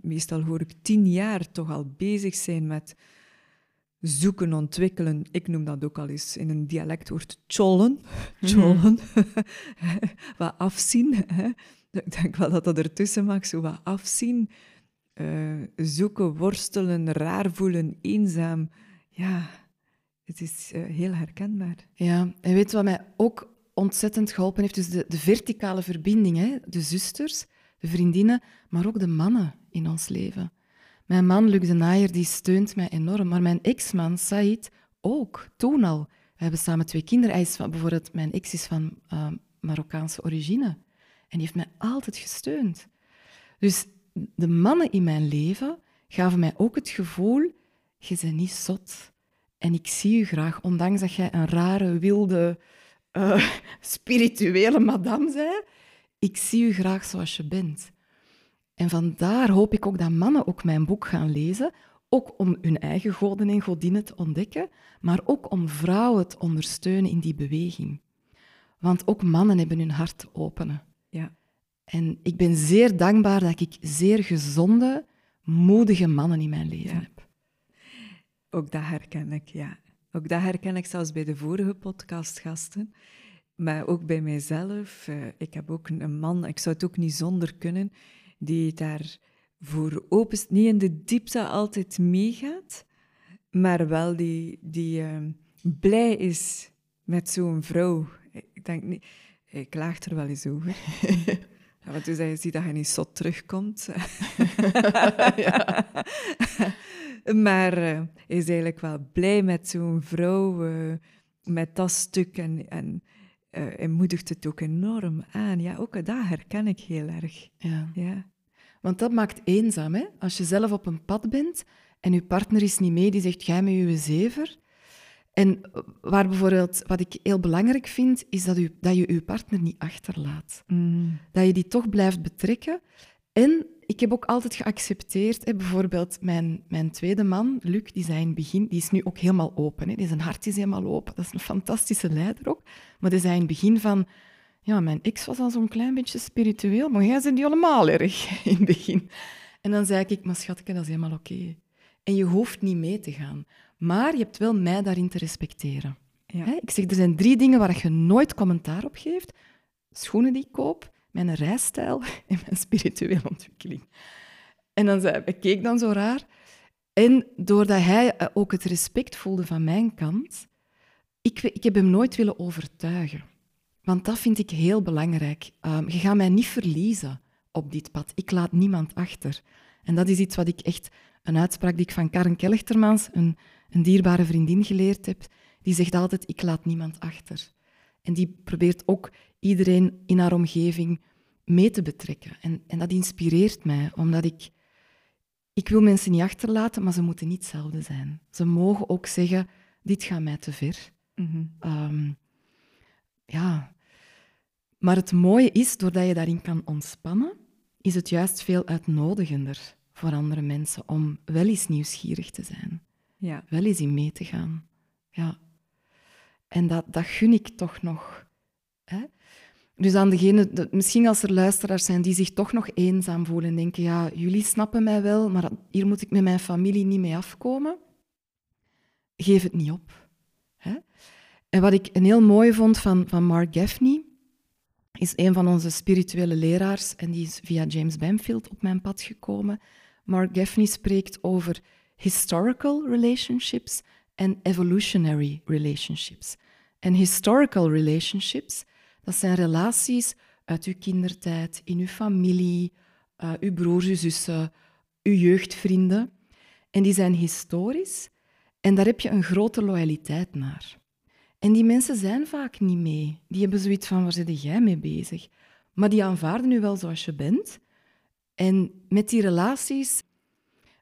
meestal hoor ik tien jaar toch al bezig zijn met zoeken, ontwikkelen. Ik noem dat ook al eens in een dialectwoord chollen. Mhm. Chollen. wat afzien. Hè. Ik denk wel dat dat ertussen mag, zo wat afzien. Uh, zoeken, worstelen, raar voelen, eenzaam. Ja, het is uh, heel herkenbaar. Ja, en weet wat mij ook ontzettend geholpen heeft? Dus de, de verticale verbinding, hè? de zusters, de vriendinnen, maar ook de mannen in ons leven. Mijn man, Luc de Naaier, die steunt mij enorm. Maar mijn ex-man, Said, ook, toen al. We hebben samen twee kinderen. Hij van, bijvoorbeeld, mijn ex is van uh, Marokkaanse origine. En die heeft mij altijd gesteund. Dus de mannen in mijn leven gaven mij ook het gevoel, je bent niet zot. En ik zie u graag, ondanks dat jij een rare, wilde, uh, spirituele madame bent. Ik zie u graag zoals je bent. En vandaar hoop ik ook dat mannen ook mijn boek gaan lezen, ook om hun eigen goden en godinnen te ontdekken, maar ook om vrouwen te ondersteunen in die beweging. Want ook mannen hebben hun hart te openen. Ja. En ik ben zeer dankbaar dat ik zeer gezonde, moedige mannen in mijn leven heb. Ook dat herken ik, ja. Ook dat herken ik zelfs bij de vorige podcastgasten. Maar ook bij mijzelf. Eh, ik heb ook een man, ik zou het ook niet zonder kunnen, die daar voor open Niet in de diepte altijd meegaat, maar wel die, die ehm, blij is met zo'n vrouw. Ik denk niet... Ik klaagt er wel eens over. Ja, want dus je ziet dat je niet zot terugkomt. ja. maar uh, is eigenlijk wel blij met zo'n vrouw, uh, met dat stuk. En, en, uh, en moedigt het ook enorm aan. Ja, ook dat herken ik heel erg. Ja. ja. Want dat maakt eenzaam, hè? Als je zelf op een pad bent en je partner is niet mee, die zegt, jij met je zever. En waar bijvoorbeeld, wat ik heel belangrijk vind, is dat, u, dat je je partner niet achterlaat. Mm. Dat je die toch blijft betrekken. En ik heb ook altijd geaccepteerd, hè, bijvoorbeeld mijn, mijn tweede man, Luc, die, zei in het begin, die is nu ook helemaal open. Hè. Die zijn hart is helemaal open. Dat is een fantastische leider ook. Maar die zei in het begin van, ja, mijn ex was al zo'n klein beetje spiritueel, maar jij bent niet allemaal erg in het begin. En dan zei ik, maar schatje, dat is helemaal oké. En je hoeft niet mee te gaan. Maar je hebt wel mij daarin te respecteren. Ja. Ik zeg, er zijn drie dingen waar je nooit commentaar op geeft. Schoenen die ik koop, mijn reisstijl en mijn spirituele ontwikkeling. En dan zei, ik keek dan zo raar. En doordat hij eh, ook het respect voelde van mijn kant, ik, ik heb hem nooit willen overtuigen. Want dat vind ik heel belangrijk. Um, je gaat mij niet verliezen op dit pad. Ik laat niemand achter. En dat is iets wat ik echt, een uitspraak die ik van Karen Kelchtermans, een, een dierbare vriendin, geleerd heb. Die zegt altijd, ik laat niemand achter. En die probeert ook iedereen in haar omgeving mee te betrekken. En, en dat inspireert mij, omdat ik... Ik wil mensen niet achterlaten, maar ze moeten niet hetzelfde zijn. Ze mogen ook zeggen, dit gaat mij te ver. Ehm, ja. Maar het mooie is, doordat je daarin kan ontspannen, is het juist veel uitnodigender voor andere mensen om wel eens nieuwsgierig te zijn. Ja. Wel eens in mee te gaan. Ja. En dat, dat gun ik toch nog. Hè? Dus aan degene, misschien als er luisteraars zijn die zich toch nog eenzaam voelen en denken, ja, jullie snappen mij wel, maar hier moet ik met mijn familie niet mee afkomen. Geef het niet op. Hè? En wat ik een heel mooi vond van, van Mark Gaffney, is een van onze spirituele leraars en die is via James Banfield op mijn pad gekomen. Mark Gaffney spreekt over historical relationships en evolutionary relationships. En historical relationships, dat zijn relaties uit uw kindertijd, in uw familie, uh, uw broers, uw zussen, uw jeugdvrienden. En die zijn historisch en daar heb je een grote loyaliteit naar. En die mensen zijn vaak niet mee. Die hebben zoiets van, waar zit jij mee bezig? Maar die aanvaarden u wel zoals je bent. En met die relaties,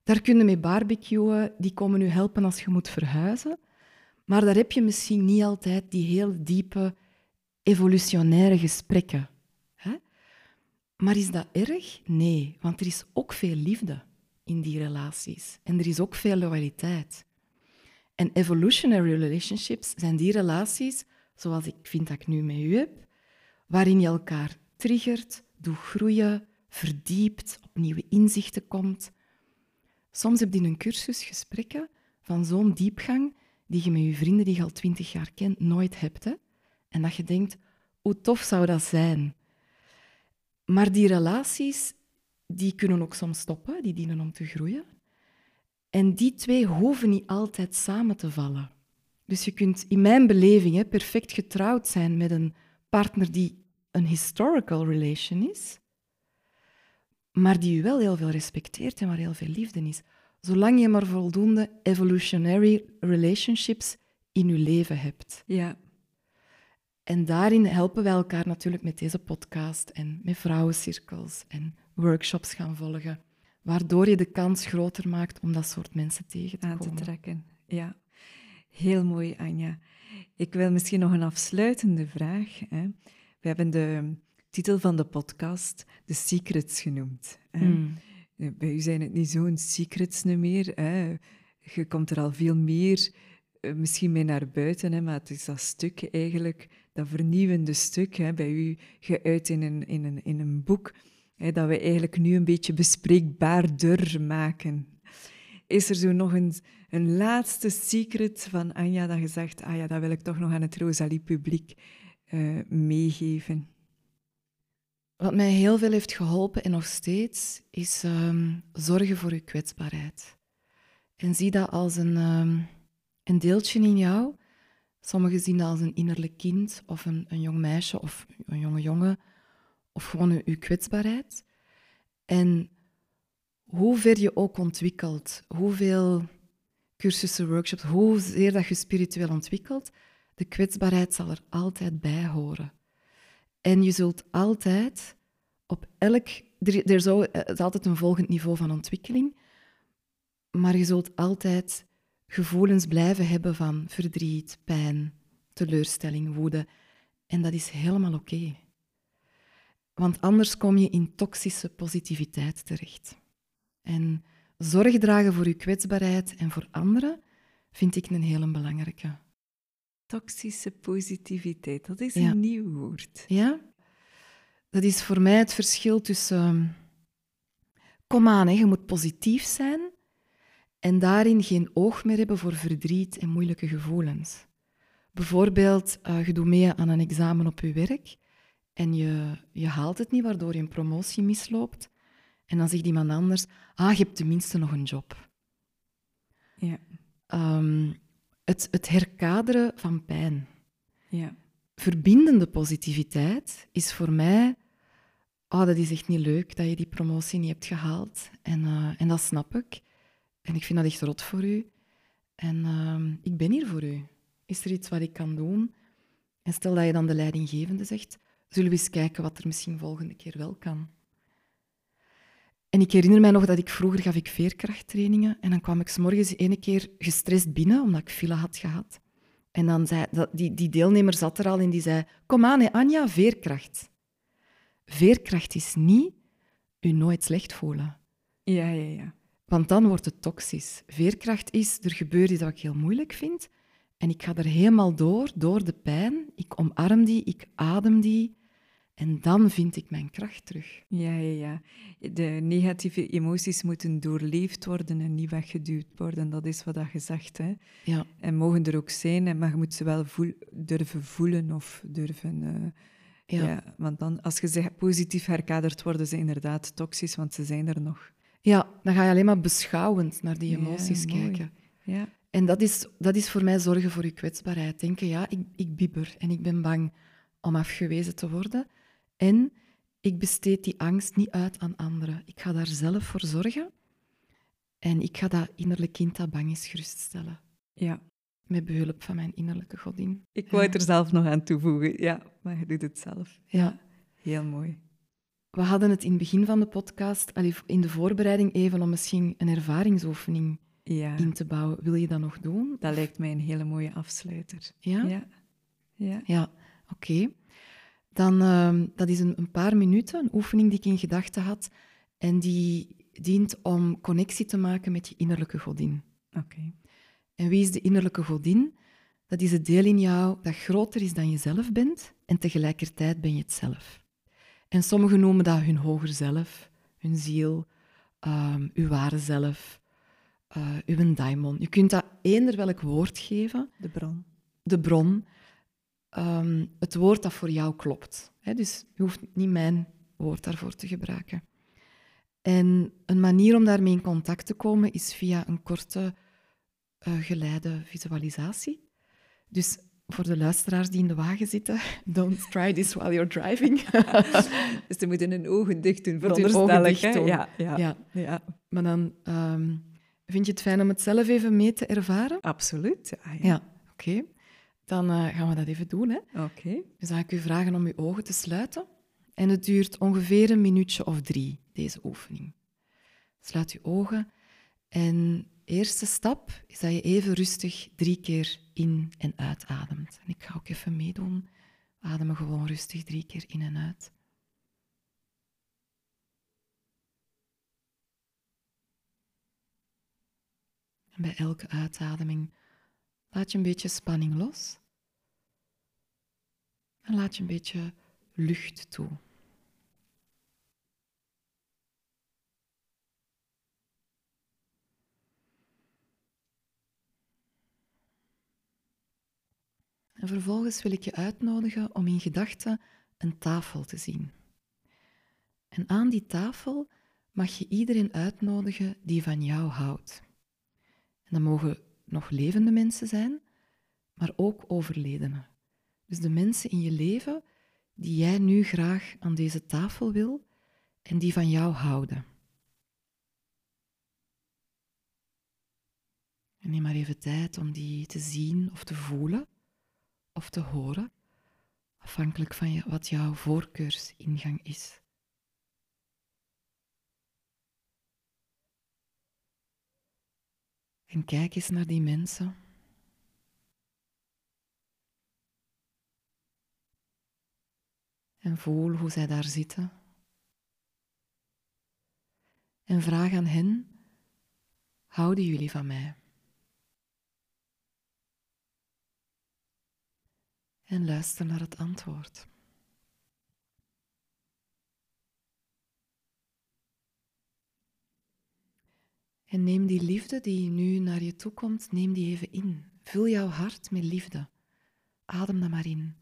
daar kun je mee barbecuen, die komen u helpen als je moet verhuizen. Maar daar heb je misschien niet altijd die heel diepe, evolutionaire gesprekken. Hè? Maar is dat erg? Nee, want er is ook veel liefde in die relaties. En er is ook veel loyaliteit. En evolutionary relationships zijn die relaties, zoals ik vind dat ik nu met u heb, waarin je elkaar triggert, doet groeien, verdiept, op nieuwe inzichten komt. Soms heb je in een cursus gesprekken van zo'n diepgang die je met je vrienden die je al twintig jaar kent nooit hebt. Hè? En dat je denkt, hoe tof zou dat zijn? Maar die relaties, die kunnen ook soms stoppen, die dienen om te groeien. En die twee hoeven niet altijd samen te vallen. Dus je kunt in mijn beleving hè, perfect getrouwd zijn met een partner die een historical relation is, maar die je wel heel veel respecteert en waar heel veel liefde is. Zolang je maar voldoende evolutionary relationships in je leven hebt. Ja. En daarin helpen wij elkaar natuurlijk met deze podcast en met vrouwencirkels en workshops gaan volgen waardoor je de kans groter maakt om dat soort mensen tegen te Aan te trekken. Ja, heel mooi, Anja. Ik wil misschien nog een afsluitende vraag. Hè. We hebben de titel van de podcast The Secrets genoemd. Hè. Hmm. Bij u zijn het niet zo'n secrets meer. Hè. Je komt er al veel meer eh, misschien mee naar buiten, hè, maar het is dat stuk eigenlijk, dat vernieuwende stuk, hè, bij u geuit in een, in een, in een boek dat we eigenlijk nu een beetje bespreekbaarder maken. Is er zo nog een, een laatste secret van Anja dat je zegt, ah ja, dat wil ik toch nog aan het Rosalie-publiek uh, meegeven? Wat mij heel veel heeft geholpen en nog steeds, is um, zorgen voor je kwetsbaarheid. En zie dat als een, um, een deeltje in jou. Sommigen zien dat als een innerlijk kind of een, een jong meisje of een jonge jongen of gewoon je kwetsbaarheid. En hoe ver je ook ontwikkelt, hoeveel cursussen, workshops, hoezeer dat je spiritueel ontwikkelt, de kwetsbaarheid zal er altijd bij horen. En je zult altijd op elk... Er, zou, is altijd een volgend niveau van ontwikkeling, maar je zult altijd gevoelens blijven hebben van verdriet, pijn, teleurstelling, woede. En dat is helemaal oké. Want anders kom je in toxische positiviteit terecht. En zorg dragen voor je kwetsbaarheid en voor anderen vind ik een hele belangrijke. Toxische positiviteit, dat is een nieuw woord. Ja? dat is voor mij het verschil tussen... ehm, Kom aan, hè, je moet positief zijn en daarin geen oog meer hebben voor verdriet en moeilijke gevoelens. Bijvoorbeeld, eh, je doet mee aan een examen op je werk en je, je haalt het niet, waardoor je een promotie misloopt. En dan zegt iemand anders, ah, je hebt tenminste nog een job. Ja. Ehm, het, het herkaderen van pijn. Ja. Verbindende positiviteit is voor mij, oh, dat is echt niet leuk dat je die promotie niet hebt gehaald. En, eh, en dat snap ik. En ik vind dat echt rot voor u. En ehm, ik ben hier voor u. Is er iets wat ik kan doen? En stel dat je dan de leidinggevende zegt, zullen we eens kijken wat er misschien volgende keer wel kan. En ik herinner mij nog dat ik vroeger gaf ik veerkrachttrainingen en dan kwam ik 's morgens ene keer gestrest binnen omdat ik file had gehad. En dan zei die, die deelnemer zat er al en die zei: Kom aan, hè, Anja, veerkracht. Veerkracht is niet u nooit slecht voelen. Ja, ja, ja. Want dan wordt het toxisch. Veerkracht is, er gebeurt iets wat ik heel moeilijk vind. En ik ga er helemaal door, door de pijn. Ik omarm die, ik adem die. En dan vind ik mijn kracht terug. Ja, ja, ja. De negatieve emoties moeten doorleefd worden en niet weggeduwd worden. Dat is wat dat gezegd, hè. Ja, En mogen er ook zijn, maar je moet ze wel voel- durven voelen of durven... eh, ja. ja. Want dan, als je ze positief herkadert, worden ze inderdaad toxisch, want ze zijn er nog. ja, dan ga je alleen maar beschouwend naar die emoties kijken. Ja, En dat is, dat is voor mij zorgen voor je kwetsbaarheid. Denken, ja, ik, ik bibber en ik ben bang om afgewezen te worden. En ik besteed die angst niet uit aan anderen. Ik ga daar zelf voor zorgen. En ik ga dat innerlijk kind dat bang is geruststellen. ja. Met behulp van mijn innerlijke godin. Ik wou het er zelf nog aan toevoegen. Ja, maar je doet het zelf. Ja. Heel mooi. We hadden het in het begin van de podcast, in de voorbereiding even, om misschien een ervaringsoefening Ja, in te bouwen. Wil je dat nog doen? dat lijkt mij een hele mooie afsluiter. Ja? Ja. Ja. Ja, oké. Dan, ehm, dat is een, een paar minuten, een oefening die ik in gedachten had. En die dient om connectie te maken met je innerlijke godin. Oké. En wie is de innerlijke godin? Dat is het deel in jou dat groter is dan je zelf bent en tegelijkertijd ben je het zelf. En sommigen noemen dat hun hoger zelf, hun ziel, ehm uw ware zelf, eh uw daimon. Je kunt dat eender welk woord geven, De bron. de bron, ehm, het woord dat voor jou klopt. Dus je hoeft niet mijn woord daarvoor te gebruiken. En een manier om daarmee in contact te komen is via een korte eh, geleide visualisatie. Dus voor de luisteraars die in de wagen zitten, don't try this while you're driving. Dus ze moeten hun ogen dicht doen, veronderstel ik, dicht hè? doen. Ja, ja, ja. ja, maar dan ehm, vind je het fijn om het zelf even mee te ervaren? Absoluut. Ja, oké. Dan eh, gaan we dat even doen. Hè. Oké. Dus dan ga ik u vragen om uw ogen te sluiten. En het duurt ongeveer een minuutje of drie, deze oefening. Sluit uw ogen. En eerste stap is dat je even rustig drie keer in- en uitademt. En ik ga ook even meedoen. Ademen gewoon rustig drie keer in en uit. En bij elke uitademing laat je een beetje spanning los. En laat je een beetje lucht toe. En vervolgens wil ik je uitnodigen om in gedachten een tafel te zien. En aan die tafel mag je iedereen uitnodigen die van jou houdt. En dat mogen nog levende mensen zijn, maar ook overledenen. Dus de mensen in je leven die jij nu graag aan deze tafel wil en die van jou houden. En neem maar even tijd om die te zien of te voelen of te horen, afhankelijk van wat jouw voorkeursingang is. En kijk eens naar die mensen. En voel hoe zij daar zitten. En vraag aan hen: houden jullie van mij? En luister naar het antwoord. En neem die liefde die nu naar je toe komt, neem die even in. Vul jouw hart met liefde. Adem dat maar in.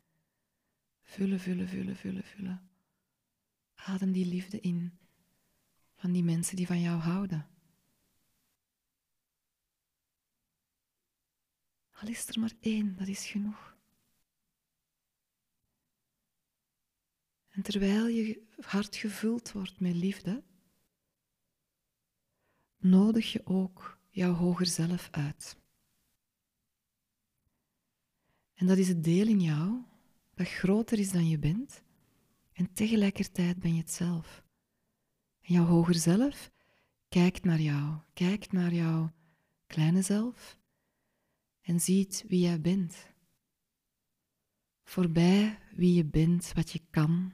Vullen, vullen, vullen, vullen, vullen. Adem die liefde in van die mensen die van jou houden. Al is er maar één, dat is genoeg. En terwijl je hart gevuld wordt met liefde, nodig je ook jouw hoger zelf uit. En dat is het deel in jou dat groter is dan je bent en tegelijkertijd ben je het zelf. En jouw hoger zelf kijkt naar jou, kijkt naar jouw kleine zelf en ziet wie jij bent. Voorbij wie je bent, wat je kan,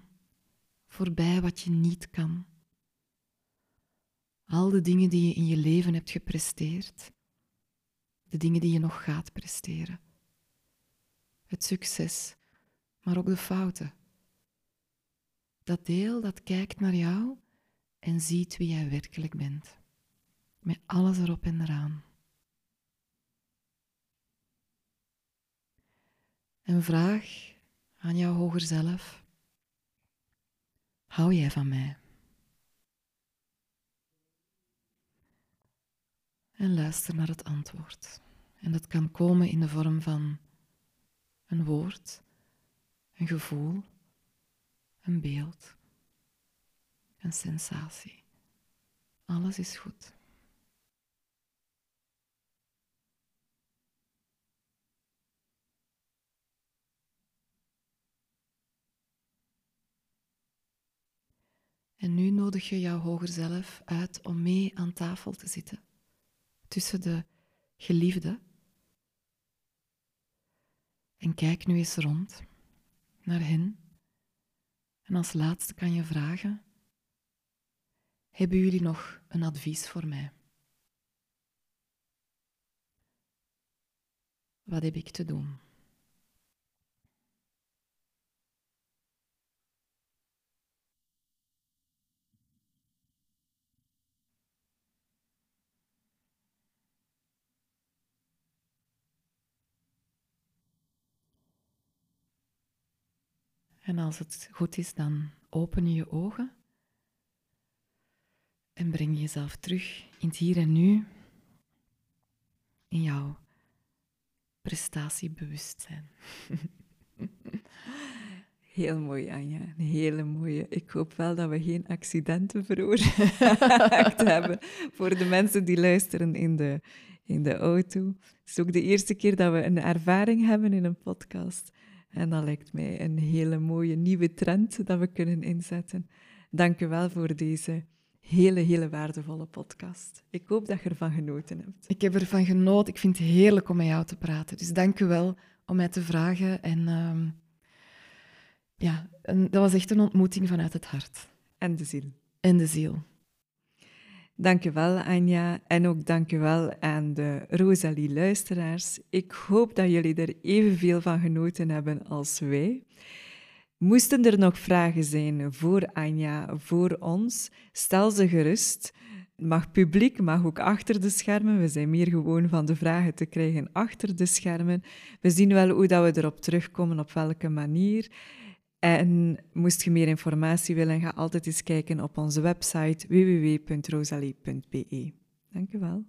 voorbij wat je niet kan. Al de dingen die je in je leven hebt gepresteerd, de dingen die je nog gaat presteren. Het succes, maar ook de fouten. Dat deel dat kijkt naar jou en ziet wie jij werkelijk bent. Met alles erop en eraan. En vraag aan jouw hoger zelf: Hou jij van mij? En luister naar het antwoord. En dat kan komen in de vorm van een woord, een gevoel, een beeld, een sensatie. Alles is goed. En nu nodig je jouw hoger zelf uit om mee aan tafel te zitten. Tussen de geliefden. En kijk nu eens rond naar hen. En als laatste kan je vragen: Hebben jullie nog een advies voor mij? Wat heb ik te doen? En als het goed is, dan open je je ogen en breng jezelf terug in het hier en nu, in jouw prestatiebewustzijn. Heel mooi, Anja. Een hele mooie. Ik hoop wel dat we geen accidenten veroorzaakt hebben voor de mensen die luisteren in de, in de auto. Het is ook de eerste keer dat we een ervaring hebben in een podcast. En dat lijkt mij een hele mooie nieuwe trend dat we kunnen inzetten. Dank u wel voor deze hele, hele waardevolle podcast. Ik hoop dat je ervan genoten hebt. Ik heb ervan genoten. Ik vind het heerlijk om met jou te praten. Dus dank u wel om mij te vragen. En ehm, ja, dat was echt een ontmoeting vanuit het hart. En de ziel. En de ziel. Dankjewel Anja en ook dankjewel aan de Rosalie-luisteraars. Ik hoop dat jullie er evenveel van genoten hebben als wij. Moesten er nog vragen zijn voor Anja, voor ons, stel ze gerust. Mag publiek, mag ook achter de schermen. We zijn meer gewoon van de vragen te krijgen achter de schermen. We zien wel hoe dat we erop terugkomen, op welke manier. En moest je meer informatie willen, ga altijd eens kijken op onze website www.rosalie.be. Dank je wel.